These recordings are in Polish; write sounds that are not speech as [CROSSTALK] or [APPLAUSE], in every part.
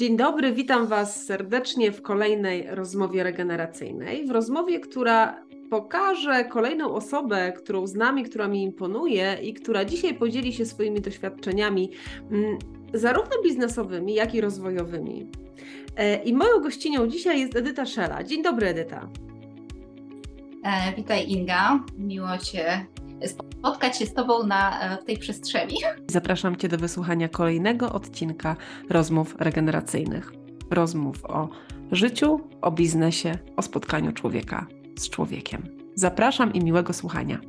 Dzień dobry, witam Was serdecznie w kolejnej rozmowie regeneracyjnej. W rozmowie, która pokaże kolejną osobę, którą znam i która mi imponuje i która dzisiaj podzieli się swoimi doświadczeniami, mm, zarówno biznesowymi, jak i rozwojowymi. E, I moją gościnią dzisiaj jest Edyta Szela. Dzień dobry, Edyta. E, witaj, Inga. Miło Cię spotkać się z Tobą na, e, w tej przestrzeni. Zapraszam Cię do wysłuchania kolejnego odcinka rozmów regeneracyjnych. Rozmów o życiu, o biznesie, o spotkaniu człowieka z człowiekiem. Zapraszam i miłego słuchania. [LAUGHS]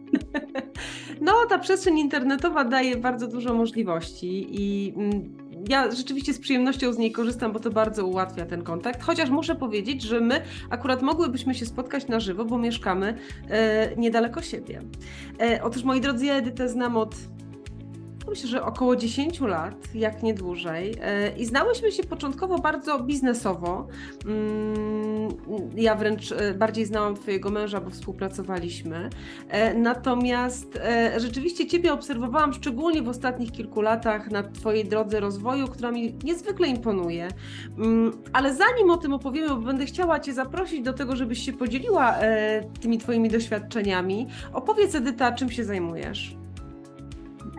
No, ta przestrzeń internetowa daje bardzo dużo możliwości i mm, ja rzeczywiście z przyjemnością z niej korzystam, bo to bardzo ułatwia ten kontakt. Chociaż muszę powiedzieć, że my akurat mogłybyśmy się spotkać na żywo, bo mieszkamy e, niedaleko siebie. E, otóż moi drodzy, ja Edytę znam od myślę, że około 10 lat, jak nie dłużej. E, I znałyśmy się początkowo bardzo biznesowo. Mm, ja wręcz e, bardziej znałam Twojego męża, bo współpracowaliśmy. E, natomiast rzeczywiście Ciebie obserwowałam szczególnie w ostatnich kilku latach na Twojej drodze rozwoju, która mi niezwykle imponuje. Mm, ale zanim o tym opowiemy, bo będę chciała Cię zaprosić do tego, żebyś się podzieliła tymi Twoimi doświadczeniami, opowiedz Edyta, czym się zajmujesz.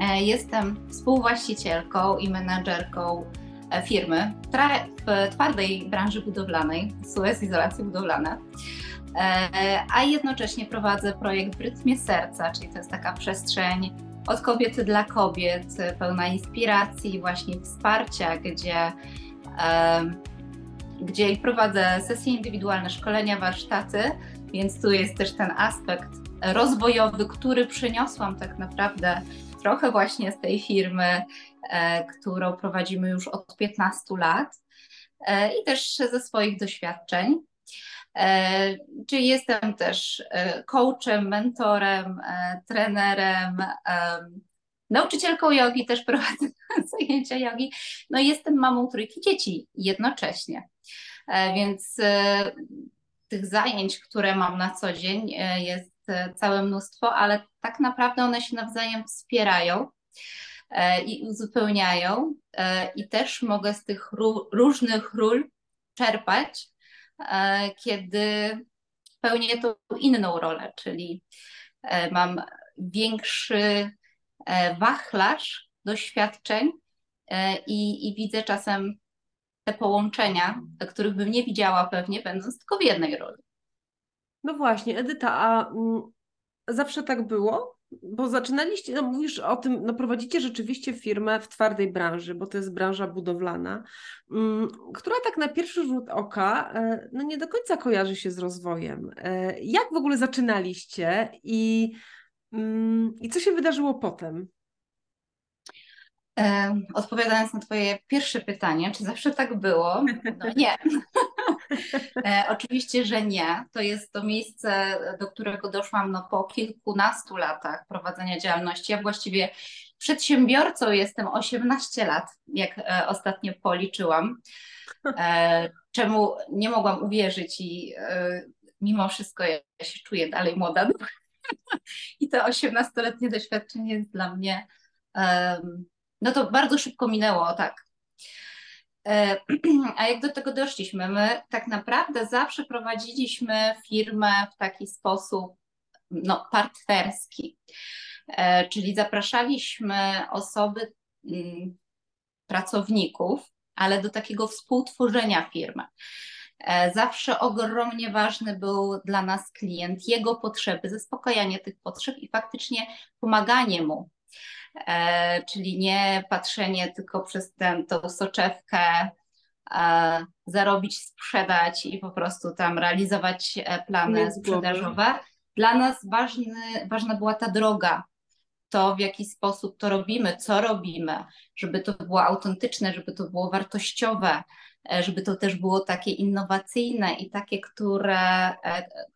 E, jestem współwłaścicielką i menadżerką e, firmy w twardej branży budowlanej, Suez Izolacja Budowlana, e, a jednocześnie prowadzę projekt w rytmie serca, czyli to jest taka przestrzeń od kobiety dla kobiet, pełna inspiracji, właśnie wsparcia, gdzie, gdzie prowadzę sesje indywidualne, szkolenia, warsztaty, więc tu jest też ten aspekt rozwojowy, który przyniosłam tak naprawdę trochę właśnie z tej firmy, e, którą prowadzimy już od 15 lat e, i też ze swoich doświadczeń. E, czyli jestem też coachem, mentorem, trenerem, nauczycielką jogi, też prowadzę [LAUGHS] zajęcia jogi. No i jestem mamą trójki dzieci jednocześnie. Więc tych zajęć, które mam na co dzień, jest całe mnóstwo, ale tak naprawdę one się nawzajem wspierają e, i uzupełniają e, i też mogę z tych różnych ról czerpać, kiedy pełnię tą inną rolę, czyli mam większy wachlarz doświadczeń i, i widzę czasem te połączenia, których bym nie widziała pewnie, będąc tylko w jednej roli. No właśnie, Edyta, a mm, zawsze tak było? Bo zaczynaliście, no mówisz o tym, no prowadzicie rzeczywiście firmę w twardej branży, bo to jest branża budowlana, mm, która tak na pierwszy rzut oka e, no nie do końca kojarzy się z rozwojem. E, jak w ogóle zaczynaliście i, mm, i co się wydarzyło potem? Odpowiadając na Twoje pierwsze pytanie, czy zawsze tak było? No nie. [LAUGHS] E, oczywiście, że nie. To jest to miejsce, do którego doszłam no, po kilkunastu latach prowadzenia działalności. Ja właściwie przedsiębiorcą jestem 18 lat, jak e, ostatnio policzyłam. E, czemu nie mogłam uwierzyć i mimo wszystko ja się czuję dalej młoda. [LAUGHS] I to 18-letnie doświadczenie jest dla mnie no to bardzo szybko minęło, tak. E, [CLEARS THROAT] a jak do tego doszliśmy? My tak naprawdę zawsze prowadziliśmy firmę w taki sposób no, partnerski, e, czyli zapraszaliśmy osoby, mm, pracowników, ale do takiego współtworzenia firmy. E, zawsze ogromnie ważny był dla nas klient, jego potrzeby, zaspokajanie tych potrzeb i faktycznie pomaganie mu czyli nie patrzenie tylko przez tę tą soczewkę, e, zarobić, sprzedać i po prostu tam realizować e, plany sprzedażowe. Dla nas ważny, ważna była ta droga, to w jaki sposób to robimy, co robimy, żeby to było autentyczne, żeby to było wartościowe, żeby to też było takie innowacyjne i takie, które,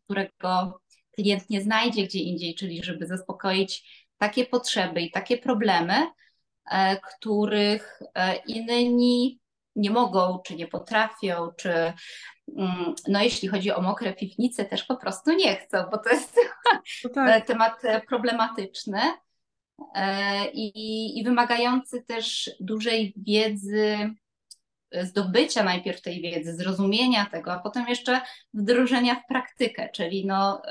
którego klient nie znajdzie gdzie indziej, czyli żeby zaspokoić takie potrzeby i takie problemy, e, których e, inni nie mogą, czy nie potrafią, czy mm, no jeśli chodzi o mokre piwnice, też po prostu nie chcą, bo to jest [LAUGHS] no tak. temat problematyczny e, i, i wymagający też dużej wiedzy zdobycia najpierw tej wiedzy, zrozumienia tego, a potem jeszcze wdrożenia w praktykę, czyli no,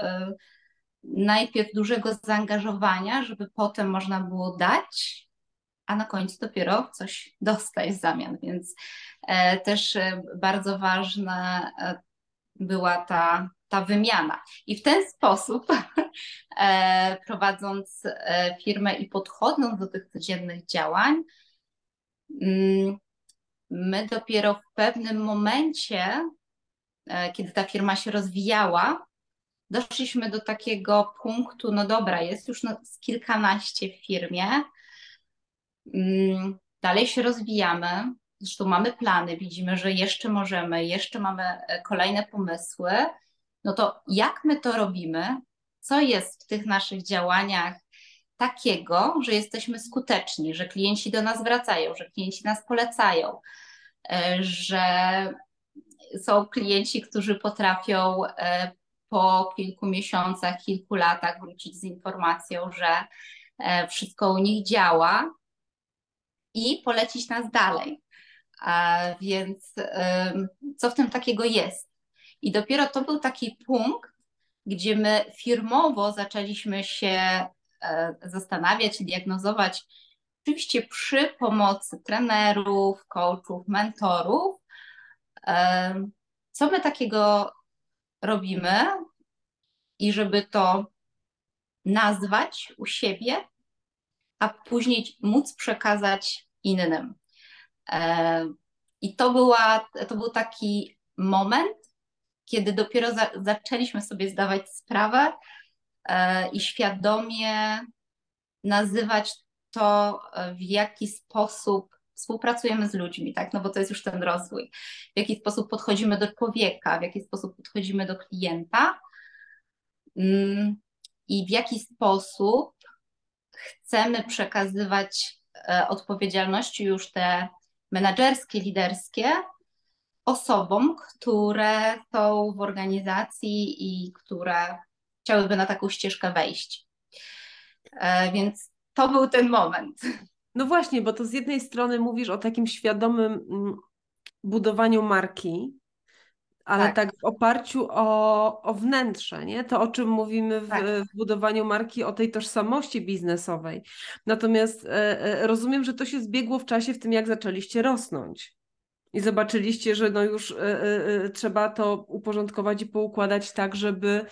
najpierw dużego zaangażowania, żeby potem można było dać, a na końcu dopiero coś dostać w zamian. Więc e, też e, bardzo ważna e, była ta, ta wymiana. I w ten sposób, [LAUGHS] e, prowadząc e, firmę i podchodząc do tych codziennych działań, mm, my dopiero w pewnym momencie, e, kiedy ta firma się rozwijała, doszliśmy do takiego punktu, no dobra, jest już no, kilkanaście w firmie, mm, dalej się rozwijamy, zresztą mamy plany, widzimy, że jeszcze możemy, jeszcze mamy e, kolejne pomysły, no to jak my to robimy? Co jest w tych naszych działaniach takiego, że jesteśmy skuteczni, że klienci do nas wracają, że klienci nas polecają, e, że są klienci, którzy potrafią e, po kilku miesiącach, kilku latach wrócić z informacją, że e, wszystko u nich działa i polecić nas dalej. Więc co w tym takiego jest? I dopiero to był taki punkt, gdzie my firmowo zaczęliśmy się e, zastanawiać, diagnozować, oczywiście przy pomocy trenerów, coachów, mentorów, co my takiego robimy i żeby to nazwać u siebie, a później móc przekazać innym. E, I to, była, to był taki moment, kiedy dopiero za, zaczęliśmy sobie zdawać sprawę e, i świadomie nazywać to, w jaki sposób współpracujemy z ludźmi, tak? No bo to jest już ten rozwój. W jaki sposób podchodzimy do człowieka, w jaki sposób podchodzimy do klienta mm, i w jaki sposób chcemy przekazywać e, odpowiedzialności już te menedżerskie, liderskie osobom, które są w organizacji i które chciałyby na taką ścieżkę wejść. E, więc to był ten moment. No właśnie, bo to z jednej strony mówisz o takim świadomym mm, budowaniu marki, ale tak, tak w oparciu o, o wnętrze, nie? To, o czym mówimy w, tak. w budowaniu marki, o tej tożsamości biznesowej. Natomiast e, e, rozumiem, że to się zbiegło w czasie w tym, jak zaczęliście rosnąć. I zobaczyliście, że no już e, e, e trzeba to uporządkować i poukładać tak, żeby,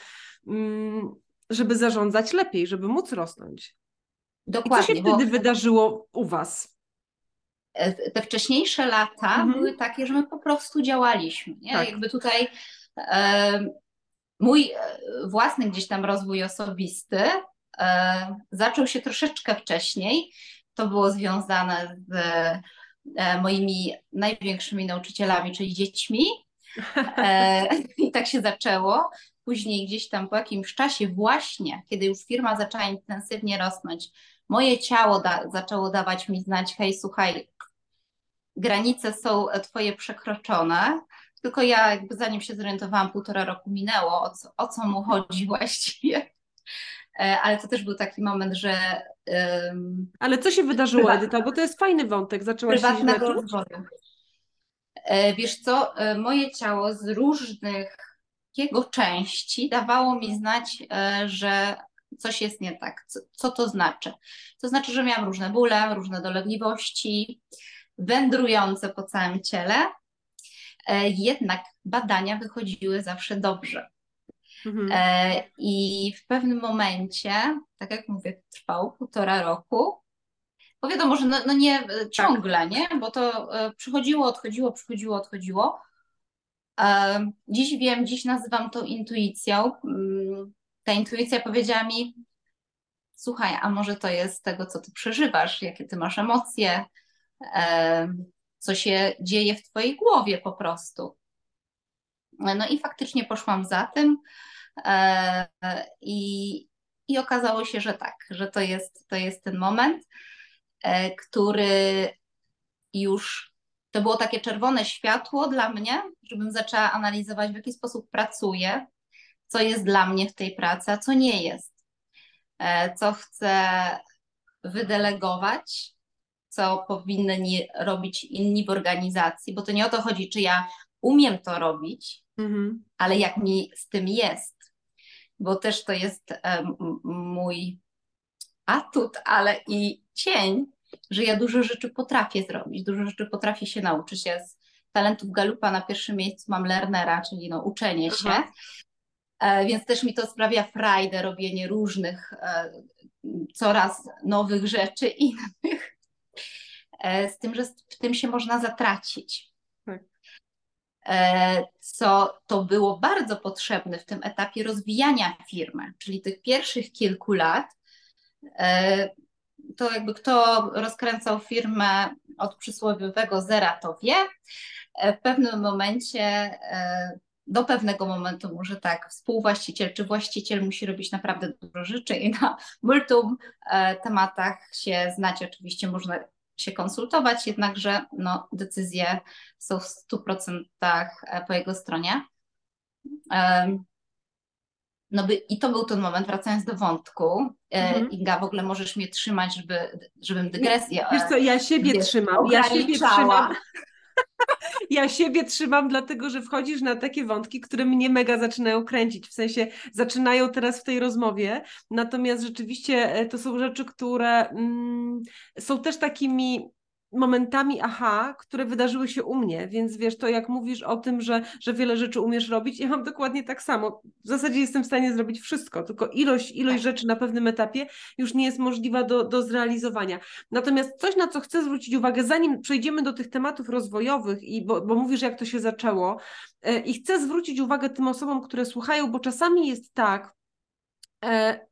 mm, żeby zarządzać lepiej, żeby móc rosnąć. Dokładnie. I co się wtedy wydarzyło u Was? E, te wcześniejsze lata mhm. były takie, że my po prostu działaliśmy. Nie? Tak. Jakby tutaj e, mój e, własny gdzieś tam rozwój osobisty e, zaczął się troszeczkę wcześniej. To było związane z e, moimi największymi nauczycielami, czyli dziećmi. E, I tak się zaczęło. Później gdzieś tam po jakimś czasie właśnie, kiedy już firma zaczęła intensywnie rosnąć, moje ciało da, zaczęło dawać mi znać, hej, słuchaj, granice są twoje przekroczone, tylko ja jakby zanim się zorientowałam, półtora roku minęło, o co, o co mu chodzi [LAUGHS] właściwie. E, ale to też był taki moment, że. Um, Ale co się wydarzyło, Edyta? Bo to jest fajny wątek. Zaczęłaś się rozwoju. E, wiesz co, e, moje ciało z różnych jego części dawało mi znać, że coś jest nie tak. Co, co to znaczy? To znaczy, że miałam różne bóle, różne dolegliwości, wędrujące po całym ciele, e, jednak badania wychodziły zawsze dobrze. Mhm. E, I w pewnym momencie, tak jak mówię, trwało półtora roku, bo wiadomo, że no, no nie e, tak. ciągle, nie? Bo to przychodziło, odchodziło, przychodziło, odchodziło. Dziś wiem, dziś nazywam to intuicją. Ta intuicja powiedziała mi, słuchaj, a może to jest tego, co ty przeżywasz, jakie ty masz emocje, co się dzieje w twojej głowie po prostu. No i faktycznie poszłam za tym e, i, i okazało się, że tak, że to jest, to jest ten moment, e, który już to było takie czerwone światło dla mnie, żebym zaczęła analizować, w jaki sposób pracuję, co jest dla mnie w tej pracy, a co nie jest, e, co chcę wydelegować, co powinni robić inni w organizacji, bo to nie o to chodzi, czy ja umiem to robić, mhm. ale jak mi z tym jest. Bo też to jest mój atut, ale i cień, że ja dużo rzeczy potrafię zrobić, dużo rzeczy potrafię się nauczyć. Ja z talentów Galupa na pierwszym miejscu mam learnera, czyli no uczenie się. Aha. E, więc też mi to sprawia frajdę, robienie różnych, e, coraz nowych rzeczy innych. E, z tym, że w tym się można zatracić. Tak. Co to było bardzo potrzebne w tym etapie rozwijania firmy, czyli tych pierwszych kilku lat. To jakby kto rozkręcał firmę od przysłowiowego zera, to wie. W pewnym momencie do pewnego momentu może tak, współwłaściciel czy właściciel musi robić naprawdę dużo rzeczy i na multum e, tematach się znać. Oczywiście można się konsultować, jednakże no, decyzje są w 100% e, po jego stronie. E, no by, I to był ten moment, wracając do wątku. Mhm. Inga, w ogóle możesz mnie trzymać, żeby, żebym dygresję. Wiesz co, ja siebie trzymam. Ja siebie trzymam. Ja siebie trzymam, dlatego że wchodzisz na takie wątki, które mnie mega zaczynają kręcić. W sensie zaczynają teraz w tej rozmowie, natomiast rzeczywiście e, to są rzeczy, które mm, są też takimi momentami aha, które wydarzyły się u mnie, więc wiesz, to jak mówisz o tym, że, że wiele rzeczy umiesz robić, ja mam dokładnie tak samo. W zasadzie jestem w stanie zrobić wszystko, tylko ilość, ilość tak. rzeczy na pewnym etapie już nie jest możliwa do, do zrealizowania. Natomiast coś, na co chcę zwrócić uwagę, zanim przejdziemy do tych tematów rozwojowych, i bo, bo mówisz, jak to się zaczęło, yy, i chcę zwrócić uwagę tym osobom, które słuchają, bo czasami jest tak, E,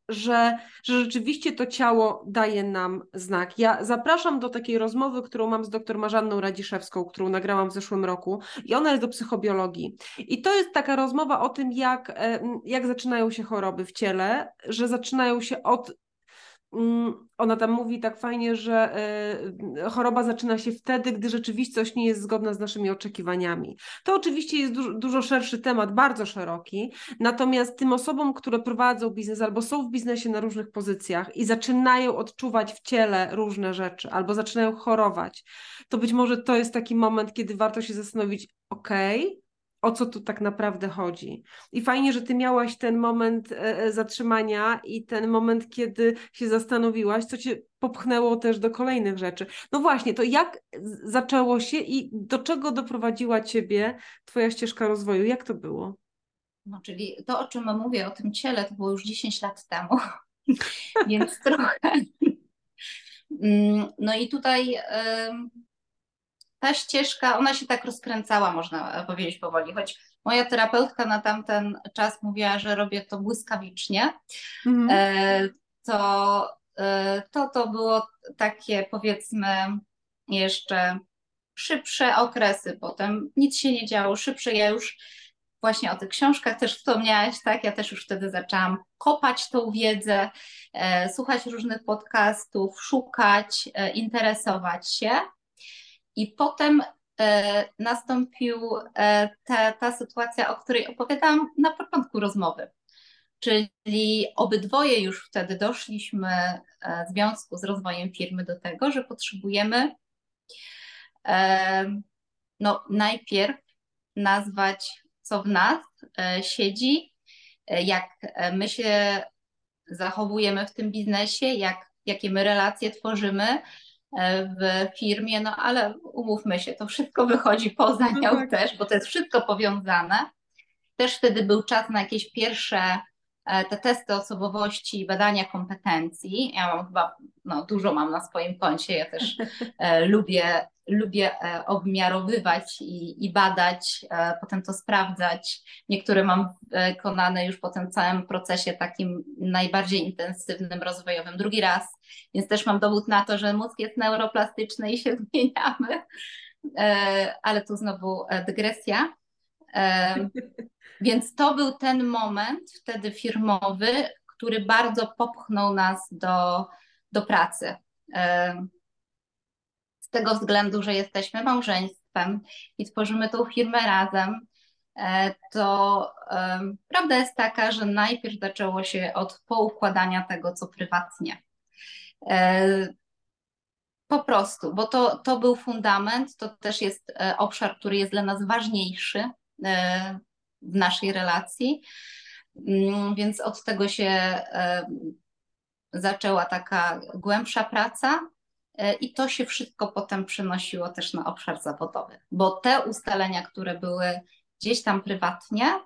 że, że rzeczywiście to ciało daje nam znak. Ja zapraszam do takiej rozmowy, którą mam z dr Marzanną Radziszewską, którą nagrałam w zeszłym roku i ona jest do psychobiologii. I to jest taka rozmowa o tym, jak, e, jak zaczynają się choroby w ciele, że zaczynają się od ona tam mówi tak fajnie, że y, choroba zaczyna się wtedy, gdy rzeczywistość nie jest zgodna z naszymi oczekiwaniami. To oczywiście jest dużo, dużo, szerszy temat, bardzo szeroki, natomiast tym osobom, które prowadzą biznes albo są w biznesie na różnych pozycjach i zaczynają odczuwać w ciele różne rzeczy albo zaczynają chorować, to być może to jest taki moment, kiedy warto się zastanowić, okej, okay, o co tu tak naprawdę chodzi. I fajnie, że ty miałaś ten moment e, e, zatrzymania i ten moment, kiedy się zastanowiłaś, co cię popchnęło też do kolejnych rzeczy. No właśnie, to jak zaczęło się i do czego doprowadziła ciebie twoja ścieżka rozwoju? Jak to było? No, czyli to, o czym mówię, o tym ciele, to było już 10 lat temu, [LAUGHS] więc trochę. Mm, no i tutaj ta ścieżka, ona się tak rozkręcała, można powiedzieć powoli, choć moja terapeutka na tamten czas mówiła, że robię to błyskawicznie, mhm. E, to, e, to to było takie powiedzmy jeszcze szybsze okresy, potem nic się nie działo, szybsze, ja już właśnie o tych książkach też wspomniałaś, tak, ja też już wtedy zaczęłam kopać tą wiedzę, e, słuchać różnych podcastów, szukać, interesować się. I potem e, nastąpił e, ta, ta sytuacja, o której opowiadałam na początku rozmowy. Czyli obydwoje już wtedy doszliśmy e, w związku z rozwojem firmy do tego, że potrzebujemy no, najpierw nazwać, co w nas siedzi, jak my się zachowujemy w tym biznesie, jak, jakie my relacje tworzymy, w firmie, no ale umówmy się, to wszystko wychodzi poza no nią tak. też, bo to jest wszystko powiązane. Też wtedy był czas na jakieś pierwsze e, te testy osobowości, badania kompetencji. Ja mam chyba, no dużo mam na swoim koncie, ja też e, [LAUGHS] lubię lubię e, obmiarowywać i, i badać, e, potem to sprawdzać. Niektóre mam wykonane już po tym całym procesie takim najbardziej intensywnym, rozwojowym drugi raz, więc też mam dowód na to, że mózg jest neuroplastyczny i się [LAUGHS] zmieniamy, e, ale tu znowu dygresja. [LAUGHS] Więc to był ten moment wtedy firmowy, który bardzo popchnął nas do, do pracy tego względu, że jesteśmy małżeństwem i tworzymy tą firmę razem, e, to prawda jest taka, że najpierw zaczęło się od poukładania tego, co prywatnie. E, Po prostu, bo to, to był fundament, to też jest e, obszar, który jest dla nas ważniejszy w naszej relacji. Mm, więc od tego się e, zaczęła taka głębsza praca. I to się wszystko potem przenosiło też na obszar zawodowy, bo te ustalenia, które były gdzieś tam prywatnie,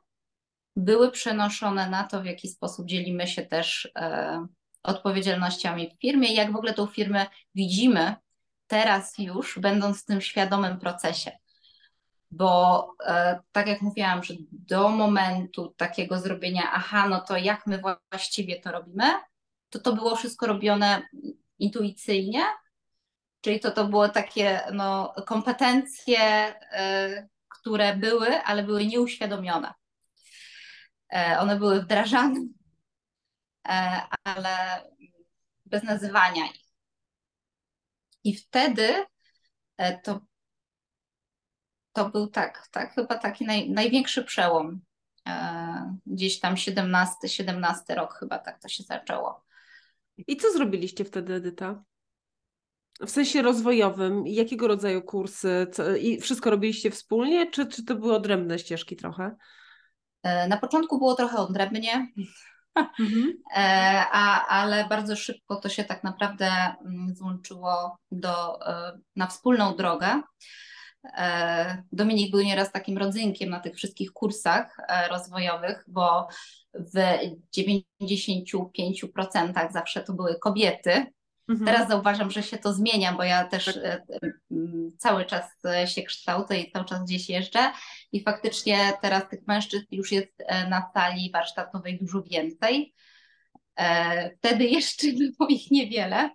były przenoszone na to, w jaki sposób dzielimy się też odpowiedzialnościami w firmie i jak w ogóle tą firmę widzimy teraz już, będąc w tym świadomym procesie. Bo e, tak jak mówiłam, że do momentu takiego zrobienia, aha, no to jak my właściwie to robimy, to to było wszystko robione intuicyjnie, czyli to to było takie no, kompetencje, e, które były, ale były nieuświadomione. E, one były wdrażane E, ale bez nazywania ich. I wtedy e, to, to był tak, tak, chyba taki naj, największy przełom. E, gdzieś tam 17, 17 rok chyba tak to się zaczęło. I co zrobiliście wtedy, Edyta? W sensie rozwojowym, jakiego rodzaju kursy? Co, I wszystko robiliście wspólnie, czy, czy to były odrębne ścieżki trochę? Na początku było trochę odrębnie. Mhm. E, a, ale bardzo szybko to się tak naprawdę mm, złączyło do, e, na wspólną drogę. E, Dominik był nieraz takim rodzynkiem na tych wszystkich kursach rozwojowych, bo w 95% zawsze to były kobiety, Mhm. Teraz zauważam, że się to zmienia, bo ja też tak. E, cały czas e, się kształcę i cały czas gdzieś jeżdżę i faktycznie teraz tych mężczyzn już jest e, na sali warsztatowej dużo więcej. Wtedy jeszcze [LAUGHS] było ich niewiele.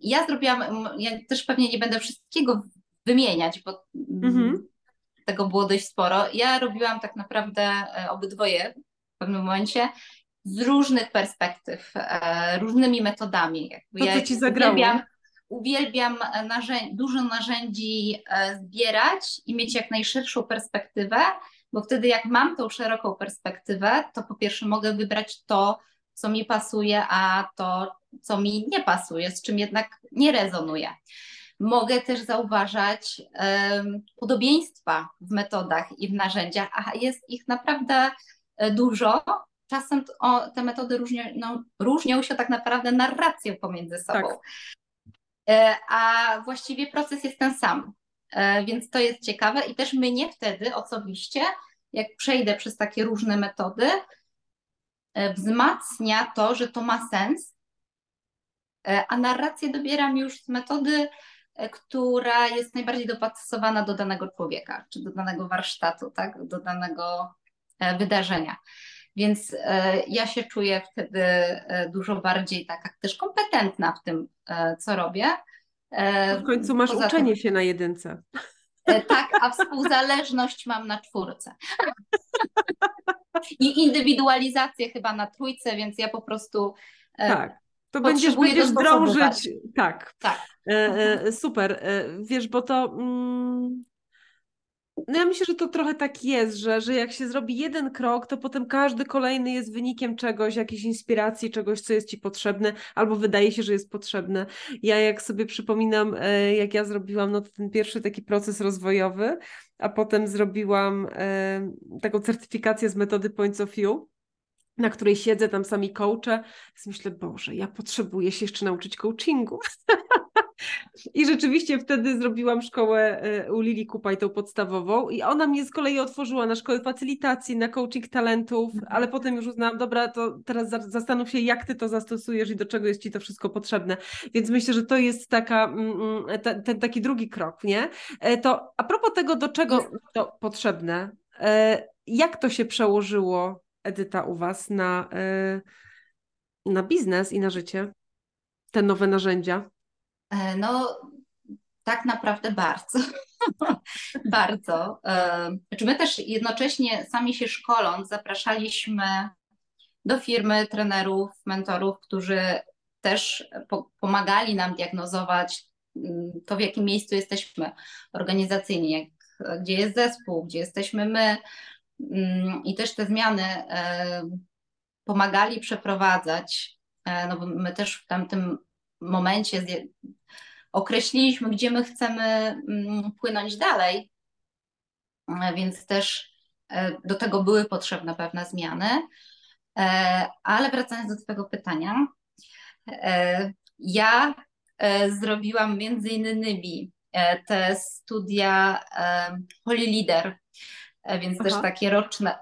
Ja zrobiłam, ja też pewnie nie będę wszystkiego wymieniać, bo mhm. tego było dość sporo. Ja robiłam tak naprawdę obydwoje w pewnym momencie z różnych perspektyw, e, różnymi metodami. Jakby to, ja ci zagrało. Uwielbiam, uwielbiam narzędzi, dużo narzędzi e, zbierać i mieć jak najszerszą perspektywę, bo wtedy jak mam tą szeroką perspektywę, to po pierwsze mogę wybrać to, co mi pasuje, a to, co mi nie pasuje, z czym jednak nie rezonuje. Mogę też zauważać um, podobieństwa w metodach i w narzędziach, a jest ich naprawdę e, dużo, czasem o, te metody różnią, no, różnią się tak naprawdę narracją pomiędzy sobą. Tak. A właściwie proces jest ten sam. E, więc to jest ciekawe i też mnie wtedy osobiście, jak przejdę przez takie różne metody, wzmacnia to, że to ma sens, a narrację dobieram już z metody, która jest najbardziej dopasowana do danego człowieka, czy do danego warsztatu, tak, do danego wydarzenia. Więc e, ja się czuję wtedy e, dużo bardziej taka też kompetentna w tym, e, co robię. W końcu masz Poza uczenie tym, się na jedynce. Tak, a współzależność mam na czwórce. I indywidualizację chyba na trójce, więc ja po prostu. Tak. To będziesz, będziesz drążyć. Tak. tak. E, super. E, wiesz, bo to. Mm, no ja myślę, że to trochę tak jest, że, że jak się zrobi jeden krok, to potem każdy kolejny jest wynikiem czegoś, jakiejś inspiracji, czegoś, co jest ci potrzebne, albo wydaje się, że jest potrzebne. Ja jak sobie przypominam, e, jak ja zrobiłam no, ten pierwszy taki proces rozwojowy, a potem zrobiłam e, taką certyfikację z metody Points of View, na której siedzę, tam sami coache, myślę, Boże, ja potrzebuję się jeszcze nauczyć coachingu. [LAUGHS] I rzeczywiście wtedy zrobiłam szkołę e, u Lili Kupaj, tą podstawową i ona mnie z kolei otworzyła na szkołę facylitacji, na coaching talentów, mhm. ale potem już uznałam, dobra, to teraz zastanów się, jak ty to zastosujesz i do czego jest ci to wszystko potrzebne. Więc myślę, że to jest taka, mm, mm, ten, taki drugi krok, nie? E, to a propos tego, do czego to potrzebne, e, jak to się przełożyło, Edyta, u was na, na biznes i na życie? Te nowe narzędzia? E, no, tak naprawdę bardzo. [LAUGHS] bardzo. E, znaczy my też jednocześnie sami się szkoląc, zapraszaliśmy do firmy trenerów, mentorów, którzy też po pomagali nam diagnozować mm, to, w jakim miejscu jesteśmy organizacyjnie, gdzie jest zespół, gdzie jesteśmy my. Mm, I też te zmiany e, pomagali przeprowadzać. No bo my też w tamtym momencie określiliśmy, gdzie my chcemy mm, płynąć dalej, więc też do tego były potrzebne pewne zmiany. Ale wracając do Twojego pytania, ja zrobiłam między innymi te studia Holy Leader, więc Aha. też takie roczne,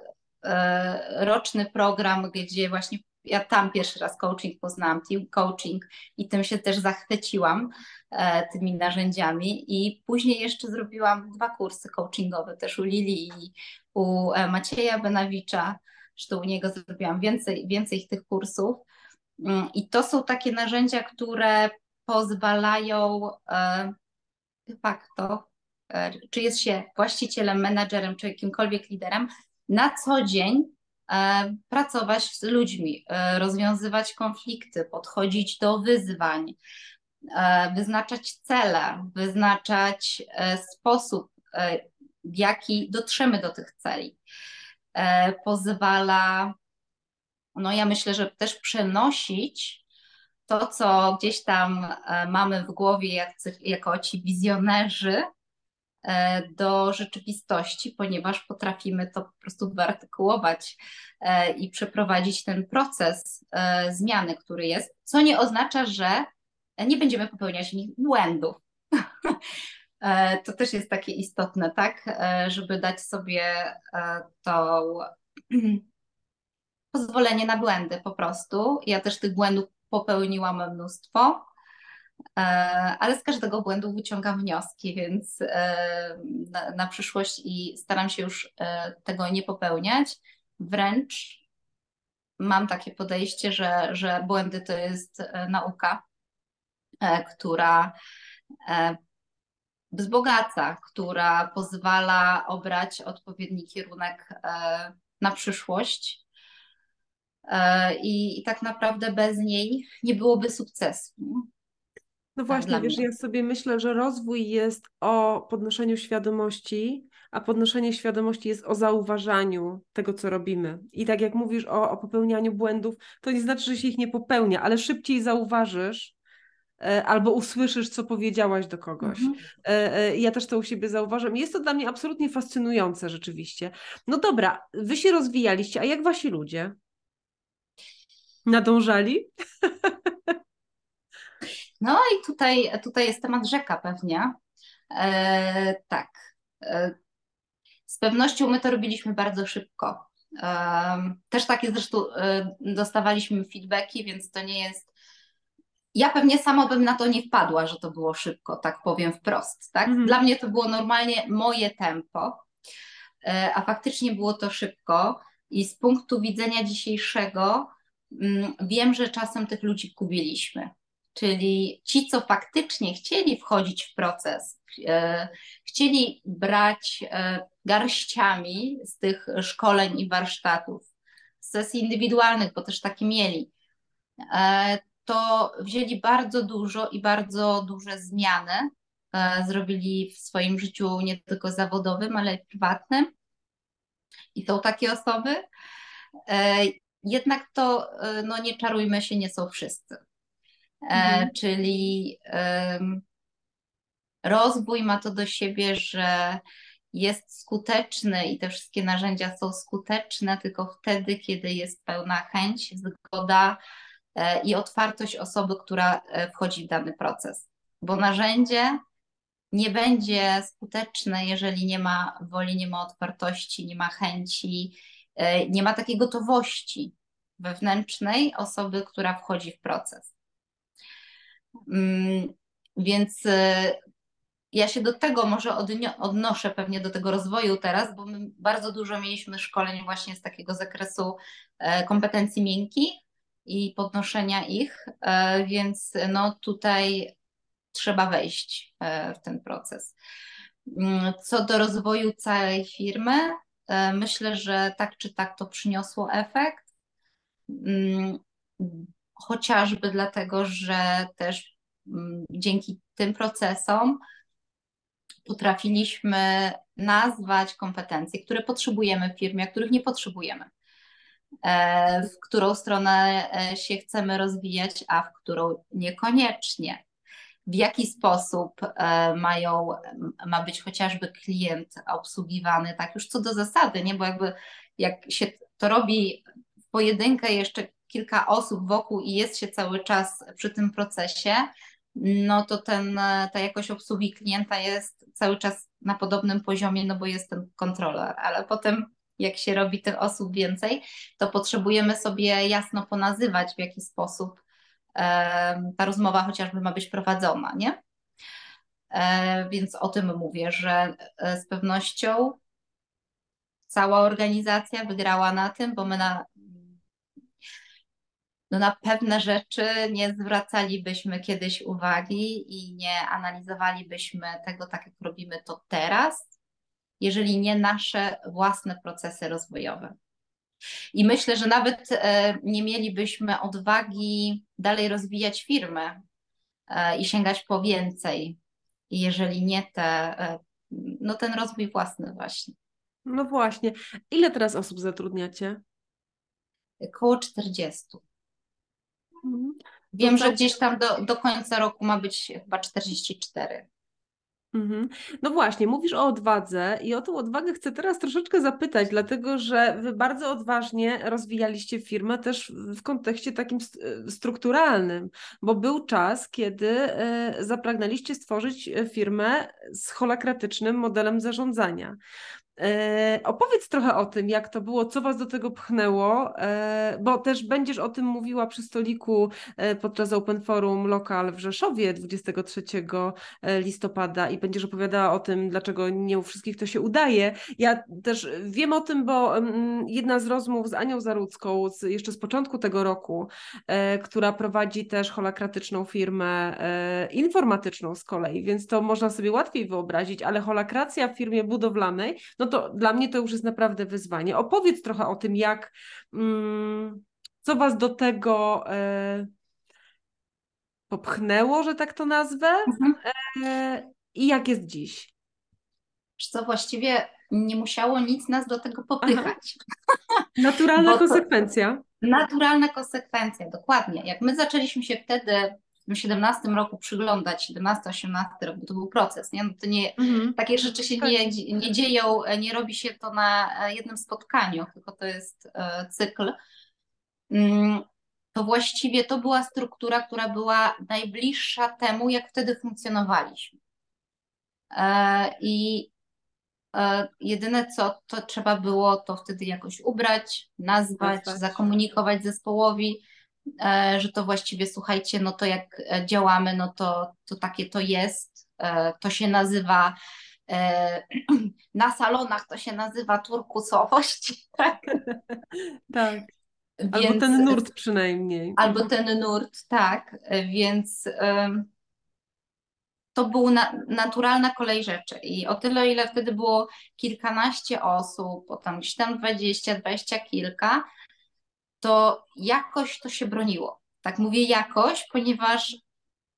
roczny program, gdzie właśnie ja tam pierwszy raz coaching poznałam, team coaching i tym się też zachwyciłam, e, tymi narzędziami i później jeszcze zrobiłam dwa kursy coachingowe też u Lili i u e, Macieja Benawicza, zresztą u niego zrobiłam więcej, więcej tych kursów mm, i to są takie narzędzia, które pozwalają e, de facto, czy jest się właścicielem, menadżerem, czy jakimkolwiek liderem, na co dzień E, pracować z ludźmi, e, rozwiązywać konflikty, podchodzić do wyzwań, e, wyznaczać cele, wyznaczać sposób, w jaki dotrzemy do tych celi. Pozwala, no ja myślę, że też przenosić to, co gdzieś tam mamy w głowie jak, jako ci wizjonerzy, E, do rzeczywistości, ponieważ potrafimy to po prostu wyartykułować e, i przeprowadzić ten proces e, zmiany, który jest, co nie oznacza, że nie będziemy popełniać błędów. [LAUGHS] To też jest takie istotne, tak, żeby dać sobie to [CLEARS THROAT] pozwolenie na błędy po prostu. Ja też tych błędów popełniłam mnóstwo E, ale z każdego błędu wyciągam wnioski, więc e, na, na przyszłość i staram się już e, tego nie popełniać. Wręcz mam takie podejście, że, że błędy to jest nauka, która wzbogaca, która pozwala obrać odpowiedni kierunek na przyszłość. I, I tak naprawdę bez niej nie byłoby sukcesu. No właśnie, wiesz, mnie. ja sobie myślę, że rozwój jest o podnoszeniu świadomości, a podnoszenie świadomości jest o zauważaniu tego, co robimy. I tak jak mówisz o, o popełnianiu błędów, to nie znaczy, że się ich nie popełnia, ale szybciej zauważysz e, albo usłyszysz, co powiedziałaś do kogoś. Mhm. E, e, ja też to u siebie zauważam. Jest to dla mnie absolutnie fascynujące rzeczywiście. No dobra, wy się rozwijaliście, a jak wasi ludzie? Nadążali? [LAUGHS] No i tutaj, tutaj jest temat rzeka pewnie. E, tak. E, z pewnością my to robiliśmy bardzo szybko. E, też takie zresztą e, dostawaliśmy feedbacki, więc to nie jest. Ja pewnie sama bym na to nie wpadła, że to było szybko, tak powiem wprost. Tak? Mhm. Dla mnie to było normalnie moje tempo, e, a faktycznie było to szybko. I z punktu widzenia dzisiejszego mm, wiem, że czasem tych ludzi kubiliśmy czyli ci, co faktycznie chcieli wchodzić w proces, e, chcieli brać e, garściami z tych szkoleń i warsztatów, z sesji indywidualnych, bo też takie mieli, e, to wzięli bardzo dużo i bardzo duże zmiany. Zrobili w swoim życiu nie tylko zawodowym, ale i prywatnym. I są takie osoby. Jednak to, no nie czarujmy się, nie są wszyscy. E, mhm. czyli rozwój ma to do siebie, że jest skuteczny i te wszystkie narzędzia są skuteczne tylko wtedy, kiedy jest pełna chęć, zgoda e, i otwartość osoby, która e, wchodzi w dany proces. Bo narzędzie nie będzie skuteczne, jeżeli nie ma woli, nie ma otwartości, nie ma chęci, nie ma takiej gotowości wewnętrznej osoby, która wchodzi w proces. Mm, więc y, ja się do tego może odnoszę pewnie do tego rozwoju teraz, bo my bardzo dużo mieliśmy szkoleń właśnie z takiego zakresu e, kompetencji miękkich i podnoszenia ich, e, więc no tutaj trzeba wejść e, w ten proces. Mm, co do rozwoju całej firmy, myślę, że tak czy tak to przyniosło efekt. Chociażby dlatego, że też mm, dzięki tym procesom potrafiliśmy nazwać kompetencje, które potrzebujemy w firmie, a których nie potrzebujemy. e, w którą stronę e, się chcemy rozwijać, a w którą niekoniecznie. W jaki sposób e, mają, ma być chociażby klient obsługiwany, tak już co do zasady, nie? Bo jakby jak się to robi w pojedynkę jeszcze kilka osób wokół i jest się cały czas przy tym procesie, no to ten, ta jakość obsługi klienta jest cały czas na podobnym poziomie, no bo jest ten kontroler, ale potem jak się robi tych osób więcej, to potrzebujemy sobie jasno ponazywać, w jaki sposób e, ta rozmowa chociażby ma być prowadzona, nie? E, więc o tym mówię, że e, z pewnością cała organizacja wygrała na tym, bo my na, no na pewne rzeczy nie zwracalibyśmy kiedyś uwagi i nie analizowalibyśmy tego tak, jak robimy to teraz, jeżeli nie nasze własne procesy rozwojowe. I myślę, że nawet e, nie mielibyśmy odwagi dalej rozwijać firmy e, i sięgać po więcej, jeżeli nie te, e, no ten rozwój własny właśnie. No właśnie. Ile teraz osób zatrudniacie? Około 40. Mhm. Wiem, że gdzieś tam do, do końca roku ma być chyba 44. Mhm. No właśnie, mówisz o odwadze i o tą odwagę chcę teraz troszeczkę zapytać, dlatego że wy bardzo odważnie rozwijaliście firmę też w kontekście takim strukturalnym, bo był czas, kiedy e, zapragnęliście stworzyć e, firmę z holakratycznym modelem zarządzania. E, opowiedz trochę o tym, jak to było, co Was do tego pchnęło, e, bo też będziesz o tym mówiła przy stoliku e, podczas Open Forum Lokal w Rzeszowie 23 listopada i będziesz opowiadała o tym, dlaczego nie u wszystkich to się udaje. Ja też wiem o tym, bo mm, jedna z rozmów z Anią Zarudzką z, jeszcze z początku tego roku, która prowadzi też holakratyczną firmę informatyczną z kolei, więc to można sobie łatwiej wyobrazić, ale holakracja w firmie budowlanej, no to dla mnie to już jest naprawdę wyzwanie. Opowiedz trochę o tym, jak, mm, co Was do tego e, popchnęło, że tak to nazwę, mhm. e, i jak jest dziś. Co właściwie nie musiało nic nas do tego popychać. [LAUGHS] Naturalna konsekwencja. Naturalna konsekwencja, dokładnie. Jak my zaczęliśmy się wtedy w 2017 roku przyglądać, 17-18 rok, bo to był proces, nie? No to nie, mhm. takie rzeczy się nie, nie dzieją, nie robi się to na jednym spotkaniu, tylko to jest e, cykl. Mm, to właściwie to była struktura, która była najbliższa temu, jak wtedy funkcjonowaliśmy. E, I e, jedyne co, to trzeba było to wtedy jakoś ubrać, nazwać, zakomunikować zespołowi E, że to właściwie słuchajcie, no to jak e, działamy, no to, to takie to jest. E, to się nazywa [CLEARS THROAT] na salonach to się nazywa turkusowość. [LAUGHS] Tak. tak. Więc, albo ten nurt przynajmniej. Albo ten nurt, tak. Więc to była naturalna kolej rzeczy. I o tyle, ile wtedy było kilkanaście osób, potem gdzieś tam dwadzieścia, dwadzieścia kilka, to jakoś to się broniło. Tak mówię jakoś, ponieważ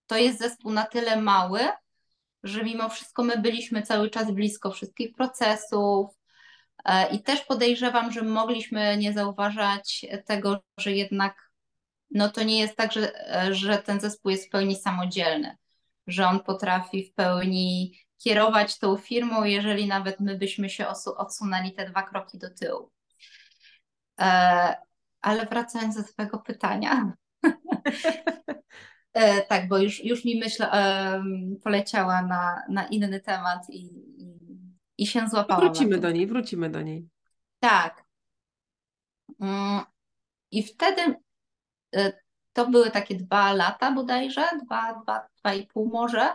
to jest zespół na tyle mały, że mimo wszystko my byliśmy cały czas blisko wszystkich procesów e, i też podejrzewam, że mogliśmy nie zauważać tego, że jednak no to nie jest tak, że, że ten zespół jest w pełni samodzielny, że on potrafi w pełni kierować tą firmą, jeżeli nawet my byśmy się odsunęli te dwa kroki do tyłu. Ale wracając do Twojego pytania. [LAUGHS] e, tak, bo już, już mi myśl e, poleciała na, na inny temat i, i, i się złapała. Wrócimy do niej, wrócimy do niej. Tak. Mm, I wtedy e, to były takie dwa lata bodajże, dwa, dwa, dwa i pół może,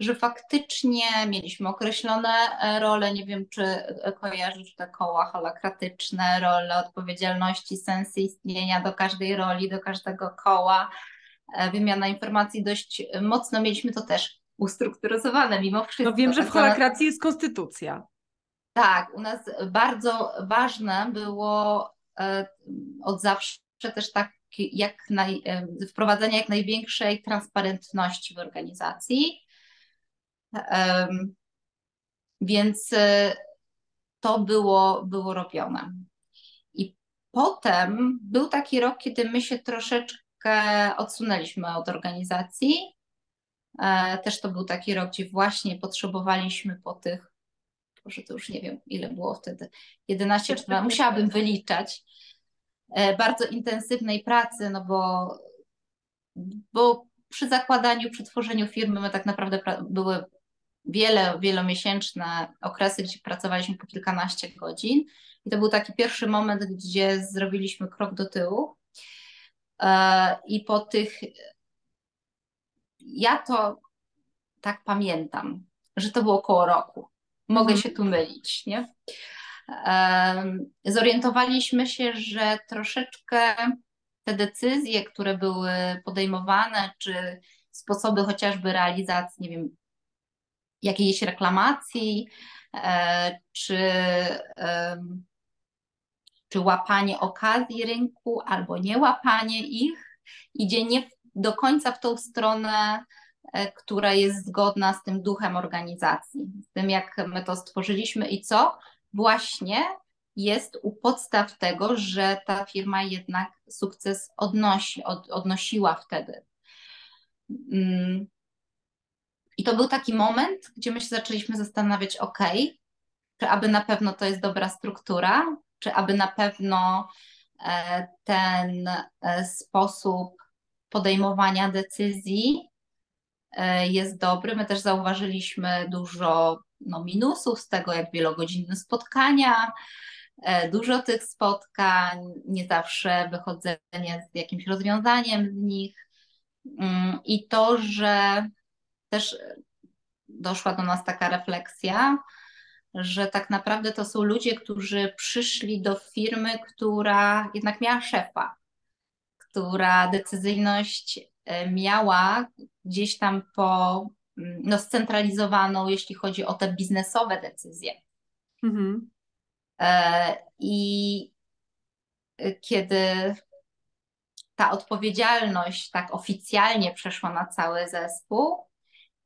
że faktycznie mieliśmy określone e, role, nie wiem czy e, kojarzysz te koła holokratyczne, role odpowiedzialności, sensy istnienia do każdej roli, do każdego koła, e, wymiana informacji dość mocno mieliśmy to też ustrukturyzowane mimo wszystko. No wiem, że w holokracji jest konstytucja. Tak, u nas bardzo ważne było od zawsze też tak jak naj, wprowadzenie jak największej transparentności w organizacji, więc e, to było, było robione. I potem był taki rok, kiedy my się troszeczkę odsunęliśmy od organizacji. E, też to był taki rok, gdzie właśnie potrzebowaliśmy po tych, może to już nie wiem, ile było wtedy, 11 14, musiałabym wyliczać, e, bardzo intensywnej pracy, no bo, bo przy zakładaniu, przy tworzeniu firmy my tak naprawdę były wiele, wielomiesięczne okresy, gdzie pracowaliśmy po kilkanaście godzin. I to był taki pierwszy moment, gdzie zrobiliśmy krok do tyłu. E, I po tych, ja to tak pamiętam, że to było około roku. Mogę mhm. się tu mylić, nie? Zorientowaliśmy się, że troszeczkę te decyzje, które były podejmowane, czy sposoby chociażby realizacji, nie wiem, jakiejś reklamacji, e, czy, czy łapanie okazji rynku, albo nie łapanie ich, idzie nie do końca w tą stronę, e, która jest zgodna z tym duchem organizacji, z tym jak my to stworzyliśmy i co właśnie jest u podstaw tego, że ta firma jednak sukces odnosi, od, odnosiła wtedy. I to był taki moment, gdzie my się zaczęliśmy zastanawiać, ok, czy aby na pewno to jest dobra struktura, czy aby na pewno e, ten e, sposób podejmowania decyzji e, jest dobry. My też zauważyliśmy dużo no, minusów z tego, jak wielogodzinne spotkania, dużo tych spotkań, nie zawsze wychodzenie z jakimś rozwiązaniem z nich mm, i to, że też doszła do nas taka refleksja, że tak naprawdę to są ludzie, którzy przyszli do firmy, która jednak miała szefa, która decyzyjność e, miała gdzieś tam po, mm, no, scentralizowaną, jeśli chodzi o te biznesowe decyzje. Mhm. E, I kiedy ta odpowiedzialność tak oficjalnie przeszła na cały zespół,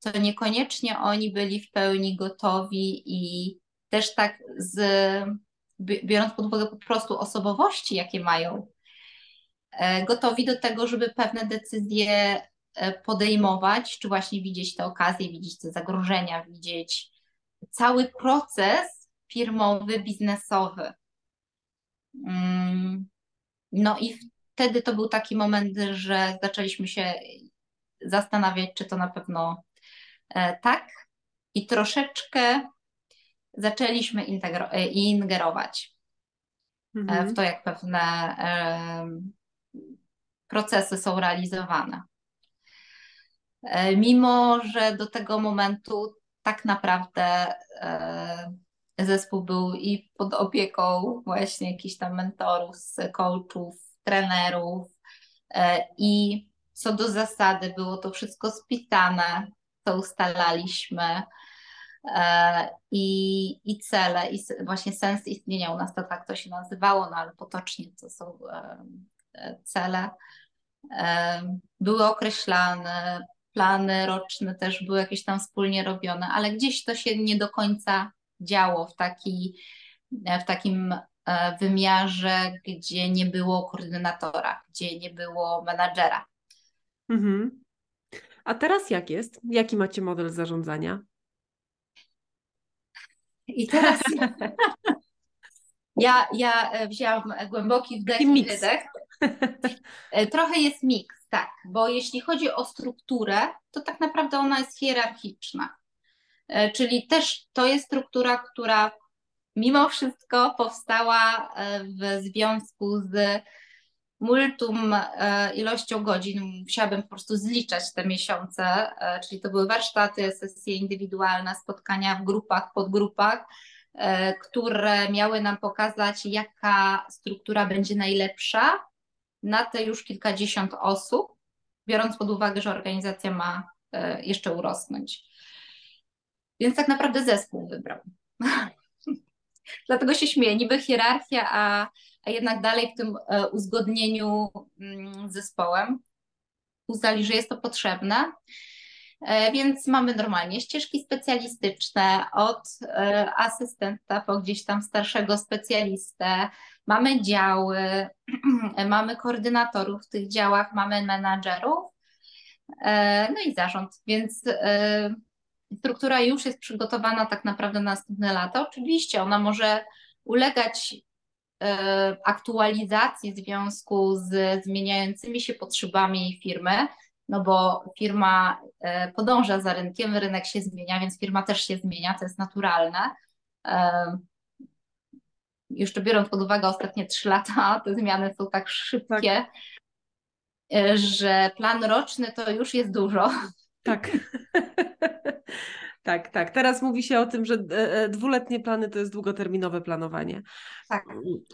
to niekoniecznie oni byli w pełni gotowi i też tak z, biorąc pod uwagę po prostu osobowości, jakie mają, e, gotowi do tego, żeby pewne decyzje e, podejmować, czy właśnie widzieć te okazje, widzieć te zagrożenia, widzieć cały proces firmowy, biznesowy. Mm, no i wtedy to był taki moment, że zaczęliśmy się zastanawiać, czy to na pewno tak i troszeczkę zaczęliśmy e, ingerować e, mhm. w to, jak pewne procesy są realizowane. Mimo, że do tego momentu tak naprawdę zespół był i pod opieką właśnie jakichś tam mentorów, coachów, trenerów i co do zasady było to wszystko spisane to ustalaliśmy. E, I, i cele, i właśnie sens istnienia u nas to tak to się nazywało, no ale potocznie to są e, e, cele. Były określane, plany roczne też były jakieś tam wspólnie robione, ale gdzieś to się nie do końca działo w, taki, w takim wymiarze, gdzie nie było koordynatora, gdzie nie było menadżera. Mhm. A teraz jak jest? Jaki macie model zarządzania? I teraz [LAUGHS] ja, ja e, wzięłam głęboki wdech i wydech. [LAUGHS] E, trochę jest miks, tak, bo jeśli chodzi o strukturę, to tak naprawdę ona jest hierarchiczna. E, czyli też to jest struktura, która mimo wszystko powstała w związku z multum e, ilością godzin musiałabym po prostu zliczać te miesiące, e, czyli to były warsztaty, sesje indywidualne, spotkania w grupach, podgrupach, e, które miały nam pokazać, jaka struktura będzie najlepsza na te już kilkadziesiąt osób, biorąc pod uwagę, że organizacja ma jeszcze urosnąć. Więc tak naprawdę zespół wybrał. [LAUGHS] Dlatego się śmieję, niby hierarchia, a a jednak dalej w tym e, uzgodnieniu mm, z zespołem uznali, że jest to potrzebne. E, więc mamy normalnie ścieżki specjalistyczne od e, asystenta po gdzieś tam starszego specjalistę, mamy działy, [CLEARS THROAT] mamy koordynatorów w tych działach, mamy menadżerów, no i zarząd, więc struktura już jest przygotowana tak naprawdę na następne lata. Oczywiście ona może ulegać aktualizacji w związku z zmieniającymi się potrzebami firmy, no bo firma e, podąża za rynkiem, rynek się zmienia, więc firma też się zmienia, to jest naturalne. E, jeszcze biorąc pod uwagę ostatnie trzy lata, [LAUGHS] te zmiany są tak szybkie, tak. E, że plan roczny to już jest dużo. Tak. [LAUGHS] Tak, tak. Teraz mówi się o tym, że dwuletnie plany to jest długoterminowe planowanie. Tak,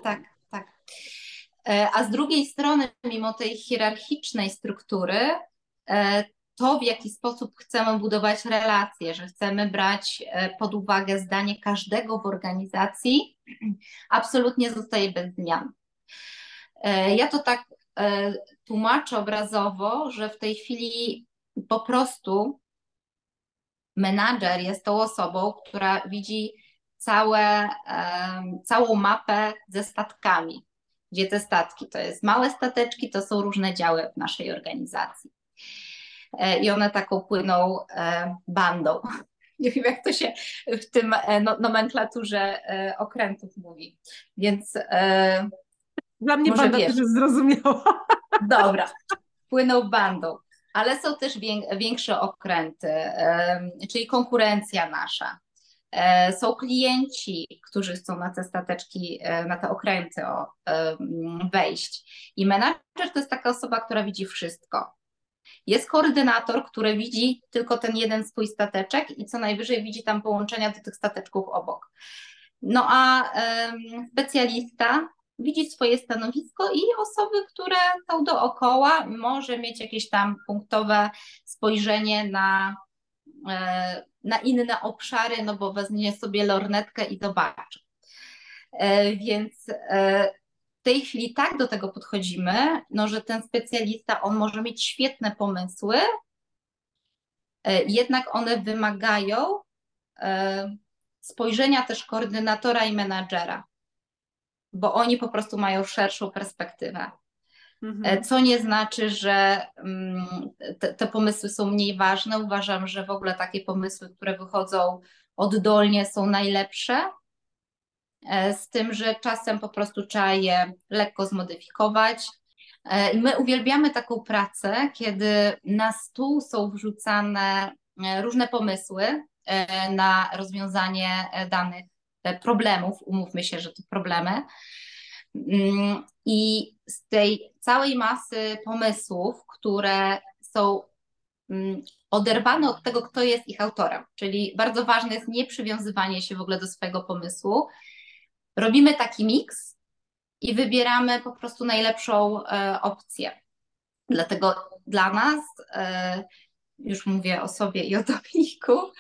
tak, tak. A z drugiej strony, mimo tej hierarchicznej struktury, E, to, w jaki sposób chcemy budować relacje, że chcemy brać e, pod uwagę zdanie każdego w organizacji, [CLEARS THROAT] absolutnie zostaje bez zmian. E, ja to tak tłumaczę obrazowo, że w tej chwili po prostu menadżer jest tą osobą, która widzi całe, całą mapę ze statkami, gdzie te statki to jest małe stateczki, to są różne działy w naszej organizacji. E, i one taką płyną e, bandą. [LAUGHS] Nie wiem, jak to się w tym e, no, nomenklaturze okrętów mówi. Więc dla mnie banda też zrozumiała. [LAUGHS] Dobra, płyną bandą, ale są też większe okręty, czyli konkurencja nasza. Są klienci, którzy chcą na te stateczki, na te okręty wejść. I menadżer to jest taka osoba, która widzi wszystko. Jest koordynator, który widzi tylko ten jeden swój stateczek i co najwyżej widzi tam połączenia do tych stateczków obok. No a specjalista widzi swoje stanowisko i osoby, które są dookoła, może mieć jakieś tam punktowe spojrzenie na, e, na inne obszary, no bo weźmie sobie lornetkę i zobaczy. E, więc e, tej chwili tak do tego podchodzimy, no, że ten specjalista, on może mieć świetne pomysły, jednak one wymagają spojrzenia też koordynatora i menadżera, bo oni po prostu mają szerszą perspektywę. Mhm. E, co nie znaczy, że mm, te, te, pomysły są mniej ważne. Uważam, że w ogóle takie pomysły, które wychodzą oddolnie, są najlepsze, E, z tym, że czasem po prostu trzeba je lekko zmodyfikować. E, I my uwielbiamy taką pracę, kiedy na stół są wrzucane różne pomysły na rozwiązanie danych problemów. Umówmy się, że to problemy. Mm, I z tej całej masy pomysłów, które są mm, oderwane od tego, kto jest ich autorem, czyli bardzo ważne jest nie przywiązywanie się w ogóle do swojego pomysłu, Robimy taki miks i wybieramy po prostu najlepszą e, opcję. Dlatego dla nas, e, już mówię o sobie i o Dominiku,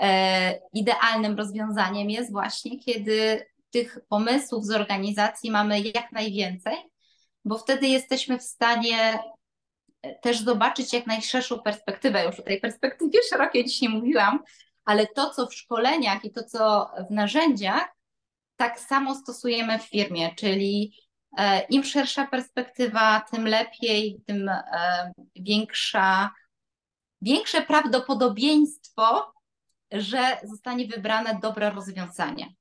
e, idealnym rozwiązaniem jest właśnie, kiedy tych pomysłów z organizacji mamy jak najwięcej, bo wtedy jesteśmy w stanie też zobaczyć jak najszerszą perspektywę. Już o tej perspektywie szerokiej dzisiaj mówiłam, ale to, co w szkoleniach i to, co w narzędziach, tak samo stosujemy w firmie, czyli e, im szersza perspektywa, tym lepiej, tym e, większa, większe prawdopodobieństwo, że zostanie wybrane dobre rozwiązanie.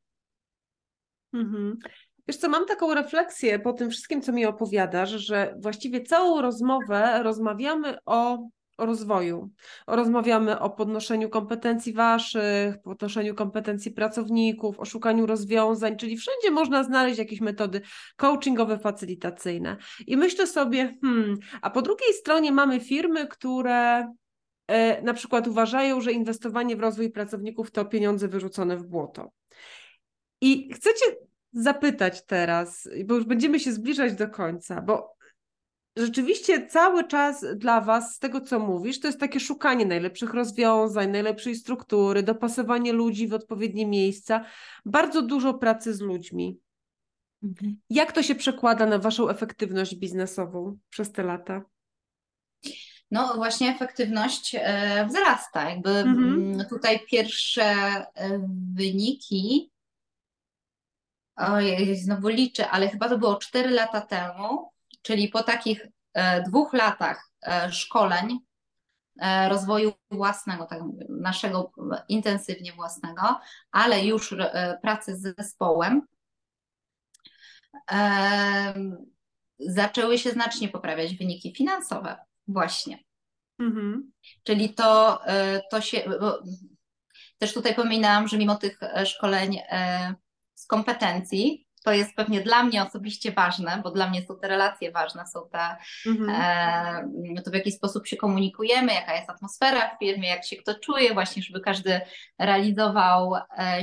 Mhm. Wiesz co, mam taką refleksję po tym wszystkim, co mi opowiadasz, że właściwie całą rozmowę rozmawiamy o o rozwoju. Rozmawiamy o podnoszeniu kompetencji waszych, podnoszeniu kompetencji pracowników, o szukaniu rozwiązań, czyli wszędzie można znaleźć jakieś metody coachingowe, facylitacyjne. I myślę sobie, hmm, a po drugiej stronie mamy firmy, które na przykład uważają, że inwestowanie w rozwój pracowników to pieniądze wyrzucone w błoto. I chcecie zapytać teraz, bo już będziemy się zbliżać do końca, bo rzeczywiście cały czas dla Was, z tego co mówisz, to jest takie szukanie najlepszych rozwiązań, najlepszej struktury, dopasowanie ludzi w odpowiednie miejsca, bardzo dużo pracy z ludźmi. Mhm. Jak to się przekłada na Waszą efektywność biznesową przez te lata? No właśnie efektywność e, wzrasta. Jakby mhm. Mm, tutaj pierwsze e, wyniki, ojej, znowu liczę, ale chyba to było 4 lata temu, czyli po takich e, dwóch latach szkoleń, rozwoju własnego, tak naszego intensywnie własnego, ale już pracy z zespołem, zaczęły się znacznie poprawiać wyniki finansowe. Właśnie. Mhm. Czyli to, e, to się. Też tutaj pominęłam, że mimo tych e, szkoleń e, z kompetencji, to jest pewnie dla mnie osobiście ważne, bo dla mnie są te relacje ważne, są te, mhm. to w jaki sposób się komunikujemy, jaka jest atmosfera w firmie, jak się kto czuje, właśnie, żeby każdy realizował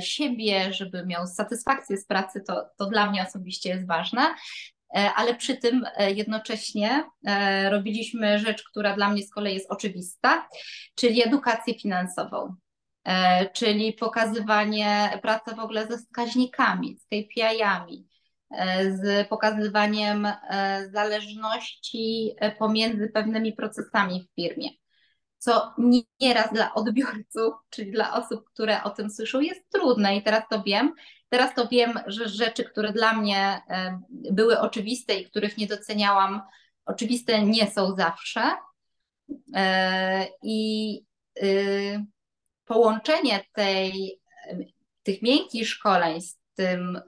siebie, żeby miał satysfakcję z pracy, to, to dla mnie osobiście jest ważne. E, ale przy tym e, jednocześnie e, robiliśmy rzecz, która dla mnie z kolei jest oczywista, czyli edukację finansową. Czyli pokazywanie pracy w ogóle ze wskaźnikami, z KPI-ami, z pokazywaniem zależności pomiędzy pewnymi procesami w firmie co nieraz dla odbiorców, czyli dla osób, które o tym słyszą, jest trudne i teraz to wiem. Teraz to wiem, że rzeczy, które dla mnie e, były oczywiste i których nie doceniałam, oczywiste nie są zawsze. E, I y, połączenie tej, tych miękkich szkoleń z tym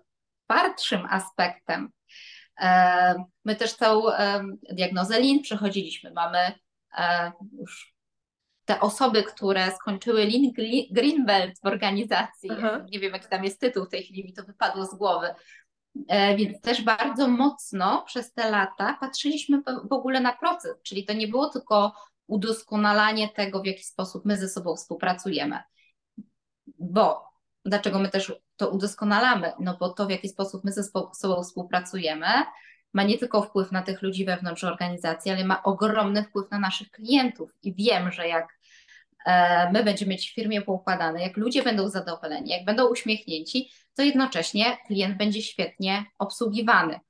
twardszym aspektem, e, my też całą diagnozę LIN przechodziliśmy. Mamy już te osoby, które skończyły Lin Greenbelt w organizacji, Aha. nie wiem jaki tam jest tytuł w tej chwili, mi to wypadło z głowy, e, więc też bardzo mocno przez te lata patrzyliśmy w ogóle na proces, czyli to nie było tylko udoskonalanie tego, w jaki sposób my ze sobą współpracujemy. Bo dlaczego my też to udoskonalamy? No bo to, w jaki sposób my ze sobą współpracujemy, ma nie tylko wpływ na tych ludzi wewnątrz organizacji, ale ma ogromny wpływ na naszych klientów. I wiem, że jak my będziemy mieć w firmie poukładane, jak ludzie będą zadowoleni, jak będą uśmiechnięci, to jednocześnie klient będzie świetnie obsługiwany.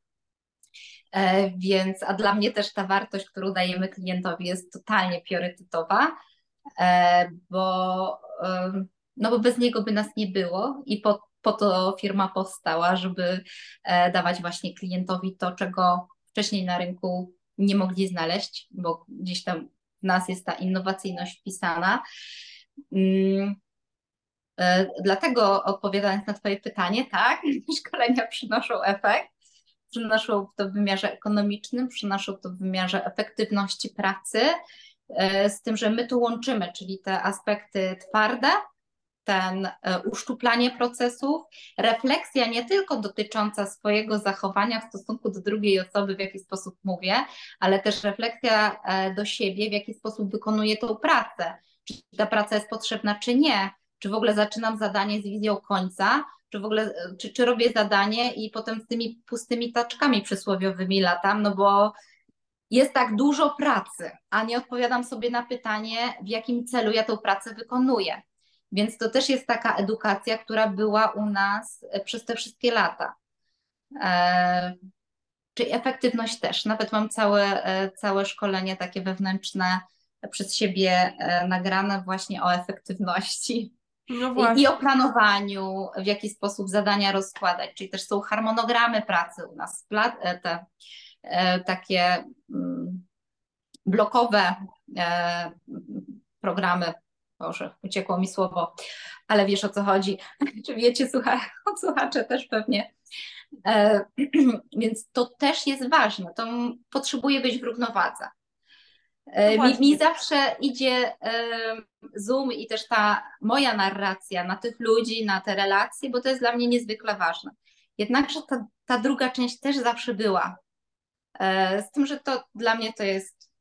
E, więc, a dla mnie też ta wartość, którą dajemy klientowi, jest totalnie priorytetowa, e, bo, no bo bez niego by nas nie było i po po to firma powstała, żeby e, dawać właśnie klientowi to, czego wcześniej na rynku nie mogli znaleźć, bo gdzieś tam w nas jest ta innowacyjność wpisana. Mm, e, dlatego odpowiadając na Twoje pytanie, tak, [LAUGHS] szkolenia przynoszą efekt, przynoszą to w wymiarze ekonomicznym, przynoszą to w wymiarze efektywności pracy, e, z tym, że my tu łączymy, czyli te aspekty twarde ten e, uszczuplanie procesów, refleksja nie tylko dotycząca swojego zachowania w stosunku do drugiej osoby, w jaki sposób mówię, ale też refleksja e, do siebie, w jaki sposób wykonuję tą pracę. Czy ta praca jest potrzebna, czy nie? Czy w ogóle zaczynam zadanie z wizją końca, czy w ogóle, e, czy, czy robię zadanie i potem z tymi pustymi taczkami przysłowiowymi latam, no bo jest tak dużo pracy, a nie odpowiadam sobie na pytanie, w jakim celu ja tą pracę wykonuję. Więc to też jest taka edukacja, która była u nas e, przez te wszystkie lata. E, czyli efektywność też. Nawet mam całe, e, całe szkolenie takie wewnętrzne przez siebie nagrane właśnie o efektywności. No I, I, o planowaniu, w jaki sposób zadania rozkładać, czyli też są harmonogramy pracy u nas, te takie mm, blokowe programy Boże, uciekło mi słowo, ale wiesz o co chodzi. [LAUGHS] Czy wiecie, słucha, słuchacze też pewnie. E, [CLEARS THROAT] więc to też jest ważne. To potrzebuje być w równowadze. E, no mi, mi, zawsze idzie e, Zoom i też ta moja narracja na tych ludzi, na te relacje, bo to jest dla mnie niezwykle ważne. Jednakże ta, ta druga część też zawsze była. E, z tym, że to dla mnie to jest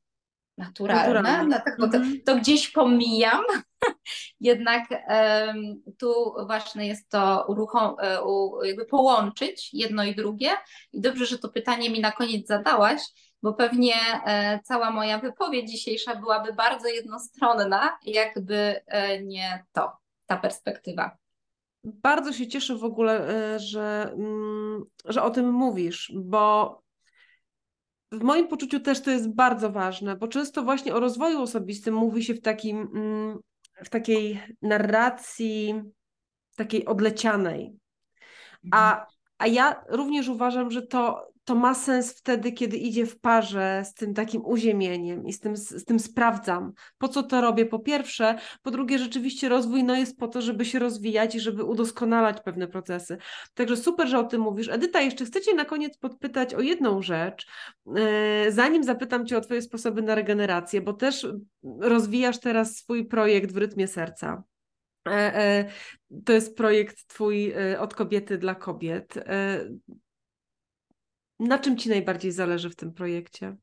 naturalne, naturalne. dlatego to, mhm. to, gdzieś pomijam. [LAUGHS] Jednak um, tu ważne jest to uruchom, e, jakby połączyć jedno i drugie. I dobrze, że to pytanie mi na koniec zadałaś, bo pewnie e, cała moja wypowiedź dzisiejsza byłaby bardzo jednostronna, jakby e, nie to, ta perspektywa. Bardzo się cieszę w ogóle, e, że, mm, że o tym mówisz, bo w moim poczuciu też to jest bardzo ważne, bo często właśnie o rozwoju osobistym mówi się w takim, mm, w takiej narracji takiej odlecianej. A, mhm. a ja również uważam, że to to ma sens wtedy, kiedy idzie w parze z tym takim uziemieniem i z tym, z tym sprawdzam, po co to robię, po pierwsze. Po drugie, rzeczywiście rozwój no, jest po to, żeby się rozwijać i żeby udoskonalać pewne procesy. Także super, że o tym mówisz. Edyta, jeszcze chcę Cię na koniec podpytać o jedną rzecz, e, zanim zapytam Cię o Twoje sposoby na regenerację, bo też rozwijasz teraz swój projekt w rytmie serca. E, e, to jest projekt Twój od kobiety dla kobiet. Na czym Ci najbardziej zależy w tym projekcie?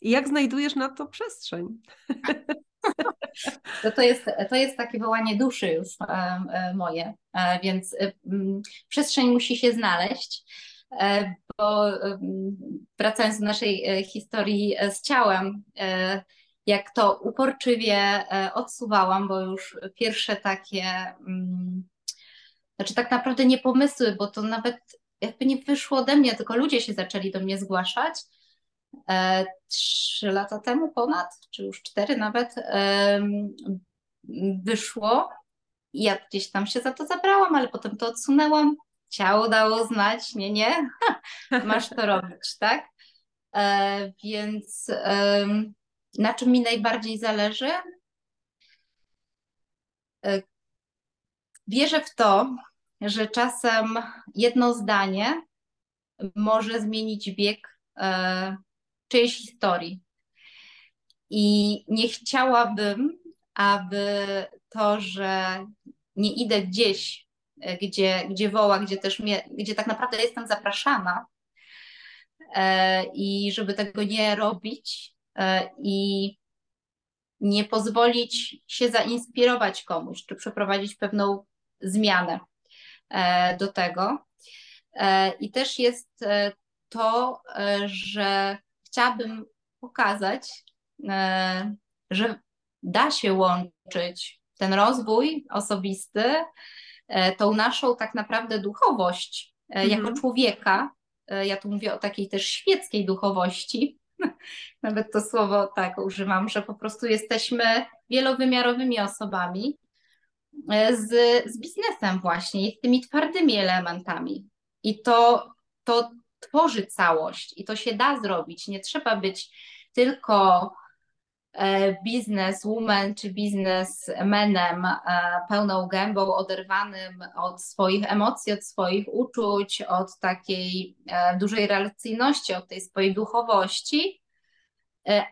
I jak znajdujesz na to przestrzeń? To, to, jest, to jest takie wołanie duszy już e, e, moje, e, więc przestrzeń musi się znaleźć, bo wracając do naszej historii z ciałem, jak to uporczywie odsuwałam, bo już pierwsze takie, znaczy tak naprawdę nie pomysły, bo to nawet jakby nie wyszło ode mnie, tylko ludzie się zaczęli do mnie zgłaszać. E, trzy lata temu ponad, czy już cztery nawet, e, wyszło. Ja gdzieś tam się za to zabrałam, ale potem to odsunęłam. Ciało dało znać, nie, nie, [LAUGHS] masz to robić, tak? E, więc na czym mi najbardziej zależy? Wierzę w to, że czasem jedno zdanie może zmienić bieg e, czyjejś historii. I nie chciałabym, aby to, że nie idę gdzieś, e, gdzie, gdzie woła, gdzie też mnie, gdzie tak naprawdę jestem zapraszana, e, i żeby tego nie robić e, i nie pozwolić się zainspirować komuś, czy przeprowadzić pewną zmianę. E, do tego. E, I też jest e, to, że chciałabym pokazać, że da się łączyć ten rozwój osobisty, tą naszą tak naprawdę duchowość mhm. jako człowieka. Ja tu mówię o takiej też świeckiej duchowości. [LAUGHS] Nawet to słowo tak używam, że po prostu jesteśmy wielowymiarowymi osobami, z, z biznesem właśnie z tymi twardymi elementami. I to, to tworzy całość i to się da zrobić. Nie trzeba być tylko e, bizneswoman czy biznesmenem e, pełną gębą, oderwanym od swoich emocji, od swoich uczuć, od takiej dużej relacyjności, od tej swojej duchowości, E,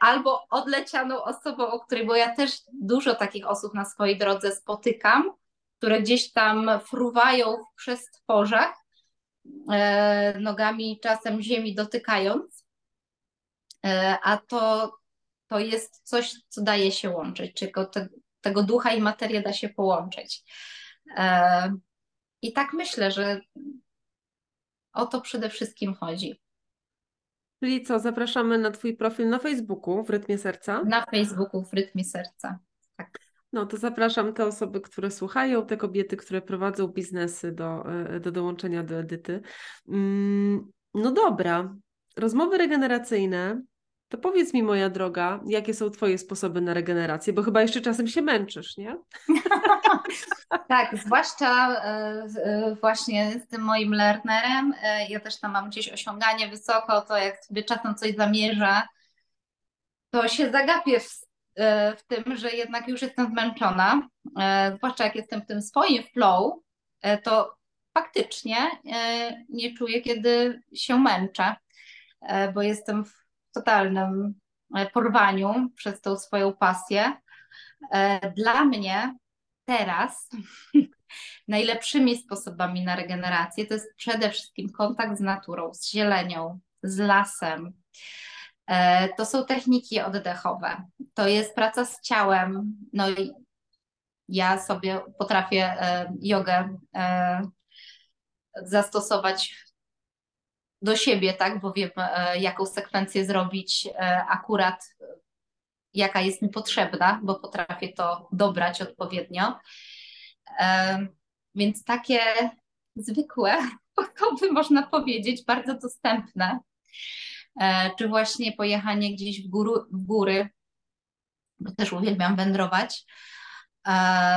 albo odlecianą osobą, o której, bo ja też dużo takich osób na swojej drodze spotykam, które gdzieś tam fruwają w przestworzach, e, nogami czasem ziemi dotykając, e, a to, to jest coś, co daje się łączyć, czego te, tego ducha i materię da się połączyć. I tak myślę, że o to przede wszystkim chodzi. Czyli co, zapraszamy na Twój profil na Facebooku w Rytmie Serca? Na Facebooku w Rytmie Serca, tak. No to zapraszam te osoby, które słuchają, te kobiety, które prowadzą biznesy do, e, do dołączenia do Edyty. Mm, no dobra, rozmowy regeneracyjne to powiedz mi, moja droga, jakie są Twoje sposoby na regenerację, bo chyba jeszcze czasem się męczysz, nie? [LAUGHS] tak, zwłaszcza e, e, właśnie z tym moim learnerem. E, ja też tam mam gdzieś osiąganie wysoko, to jak sobie czasem coś zamierzę, to się zagapię w, w tym, że jednak już jestem zmęczona. Zwłaszcza jak jestem w tym swoim flow, to faktycznie nie czuję, kiedy się męczę, bo jestem w totalnym e, porwaniu przez tą swoją pasję. E, dla mnie teraz [LAUGHS] najlepszymi sposobami na regenerację to jest przede wszystkim kontakt z naturą, z zielenią, z lasem. E, to są techniki oddechowe, to jest praca z ciałem. No i ja sobie potrafię jogę zastosować do siebie, tak, bo wiem, e, jaką sekwencję zrobić e, akurat, jaka jest mi potrzebna, bo potrafię to dobrać odpowiednio. E, więc takie zwykłe [LAUGHS] sposoby, można powiedzieć, bardzo dostępne. czy właśnie pojechanie gdzieś w, góry, w góry, bo też uwielbiam wędrować.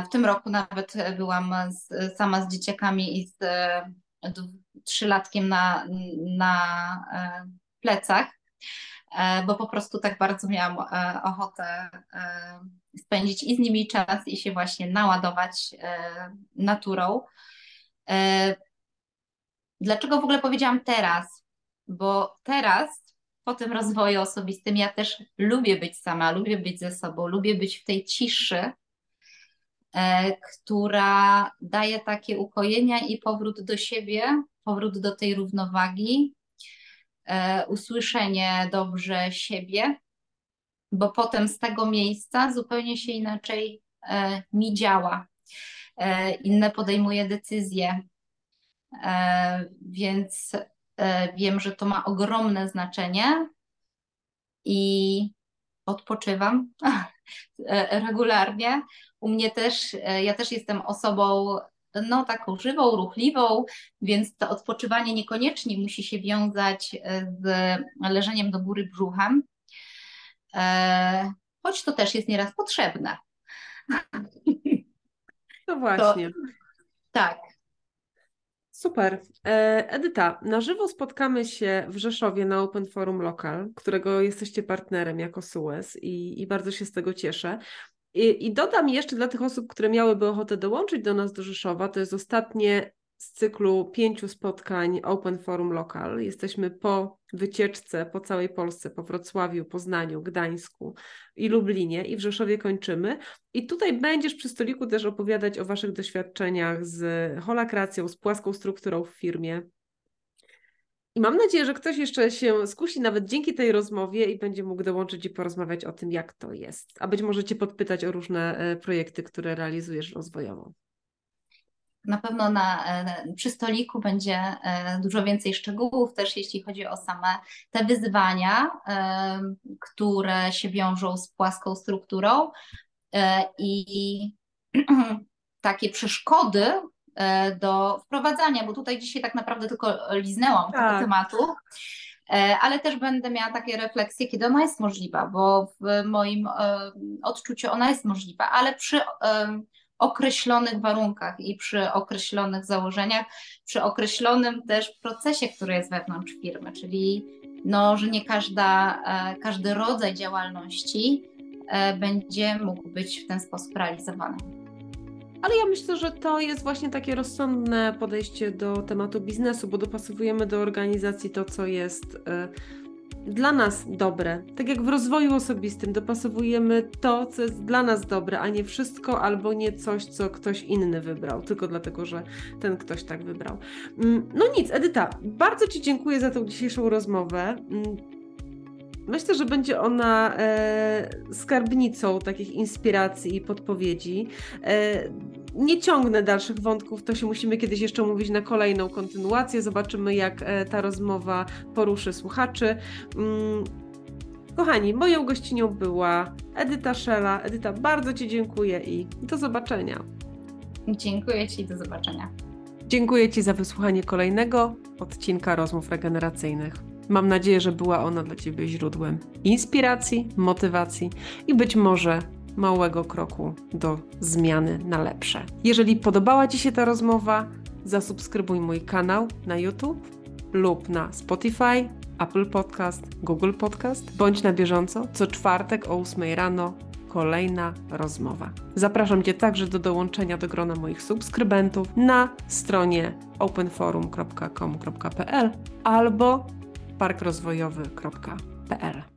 W tym roku nawet byłam z, sama z dzieciakami i z trzylatkiem na, na plecach, bo po prostu tak bardzo miałam ochotę spędzić i z nimi czas i się właśnie naładować naturą. Dlaczego w ogóle powiedziałam teraz? Bo teraz, po tym rozwoju osobistym, ja też lubię być sama, lubię być ze sobą, lubię być w tej ciszy, e, która daje takie ukojenia i powrót do siebie, powrót do tej równowagi, e, usłyszenie dobrze siebie, bo potem z tego miejsca zupełnie się inaczej e, mi działa, inne podejmuje decyzje, E, więc e, wiem, że to ma ogromne znaczenie i odpoczywam [LAUGHS] e, regularnie. U mnie też, ja też jestem osobą no, taką żywą, ruchliwą, więc to odpoczywanie niekoniecznie musi się wiązać z leżeniem do góry brzuchem, choć to też jest nieraz potrzebne. No właśnie. To, tak, Super. E, Edyta, na żywo spotkamy się w Rzeszowie na Open Forum Local, którego jesteście partnerem jako SUES i, i bardzo się z tego cieszę. I, I, dodam jeszcze dla tych osób, które miałyby ochotę dołączyć do nas do Rzeszowa, to jest ostatnie z cyklu pięciu spotkań Open Forum Local. Jesteśmy po wycieczce po całej Polsce, po Wrocławiu, Poznaniu, Gdańsku i Lublinie i w Rzeszowie kończymy. I tutaj będziesz przy stoliku też opowiadać o Waszych doświadczeniach z holakracją, z płaską strukturą w firmie. I mam nadzieję, że ktoś jeszcze się skusi nawet dzięki tej rozmowie i będzie mógł dołączyć i porozmawiać o tym, jak to jest. A być może Cię podpytać o różne e, projekty, które realizujesz rozwojowo na pewno na, e, przy stoliku będzie e, dużo więcej szczegółów, też jeśli chodzi o same te wyzwania, które się wiążą z płaską strukturą i [CLEARS THROAT] takie przeszkody do wprowadzania, bo tutaj dzisiaj tak naprawdę tylko liznęłam tak. tego tematu ale też będę miała takie refleksje, kiedy ona jest możliwa, bo w moim odczuciu ona jest możliwa, ale przy określonych warunkach i przy określonych założeniach, przy określonym też procesie, który jest wewnątrz firmy, czyli no, że nie każda, e, każdy rodzaj działalności e, będzie mógł być w ten sposób realizowany. Ale ja myślę, że to jest właśnie takie rozsądne podejście do tematu biznesu, bo dopasowujemy do organizacji to, co jest e, dla nas dobre. Tak jak w rozwoju osobistym dopasowujemy to, co jest dla nas dobre, a nie wszystko albo nie coś, co ktoś inny wybrał, tylko dlatego, że ten ktoś tak wybrał. Mm, no nic, Edyta, bardzo Ci dziękuję za tą dzisiejszą rozmowę. Myślę, że będzie ona e, skarbnicą takich inspiracji i podpowiedzi. E, nie ciągnę dalszych wątków, to się musimy kiedyś jeszcze mówić na kolejną kontynuację. Zobaczymy, jak e, ta rozmowa poruszy słuchaczy. Mm, kochani, moją gościnią była Edyta Szela. Edyta, bardzo Ci dziękuję i do zobaczenia. Dziękuję Ci i do zobaczenia. Dziękuję Ci za wysłuchanie kolejnego odcinka rozmów regeneracyjnych. Mam nadzieję, że była ona dla Ciebie źródłem inspiracji, motywacji i być może małego kroku do zmiany na lepsze. Jeżeli podobała Ci się ta rozmowa, zasubskrybuj mój kanał na YouTube lub na Spotify, Apple Podcast, Google Podcast. Bądź na bieżąco co czwartek o 8 rano kolejna rozmowa. Zapraszam Cię także do dołączenia do grona moich subskrybentów na stronie openforum.com.pl albo parkrozwojowy.pl.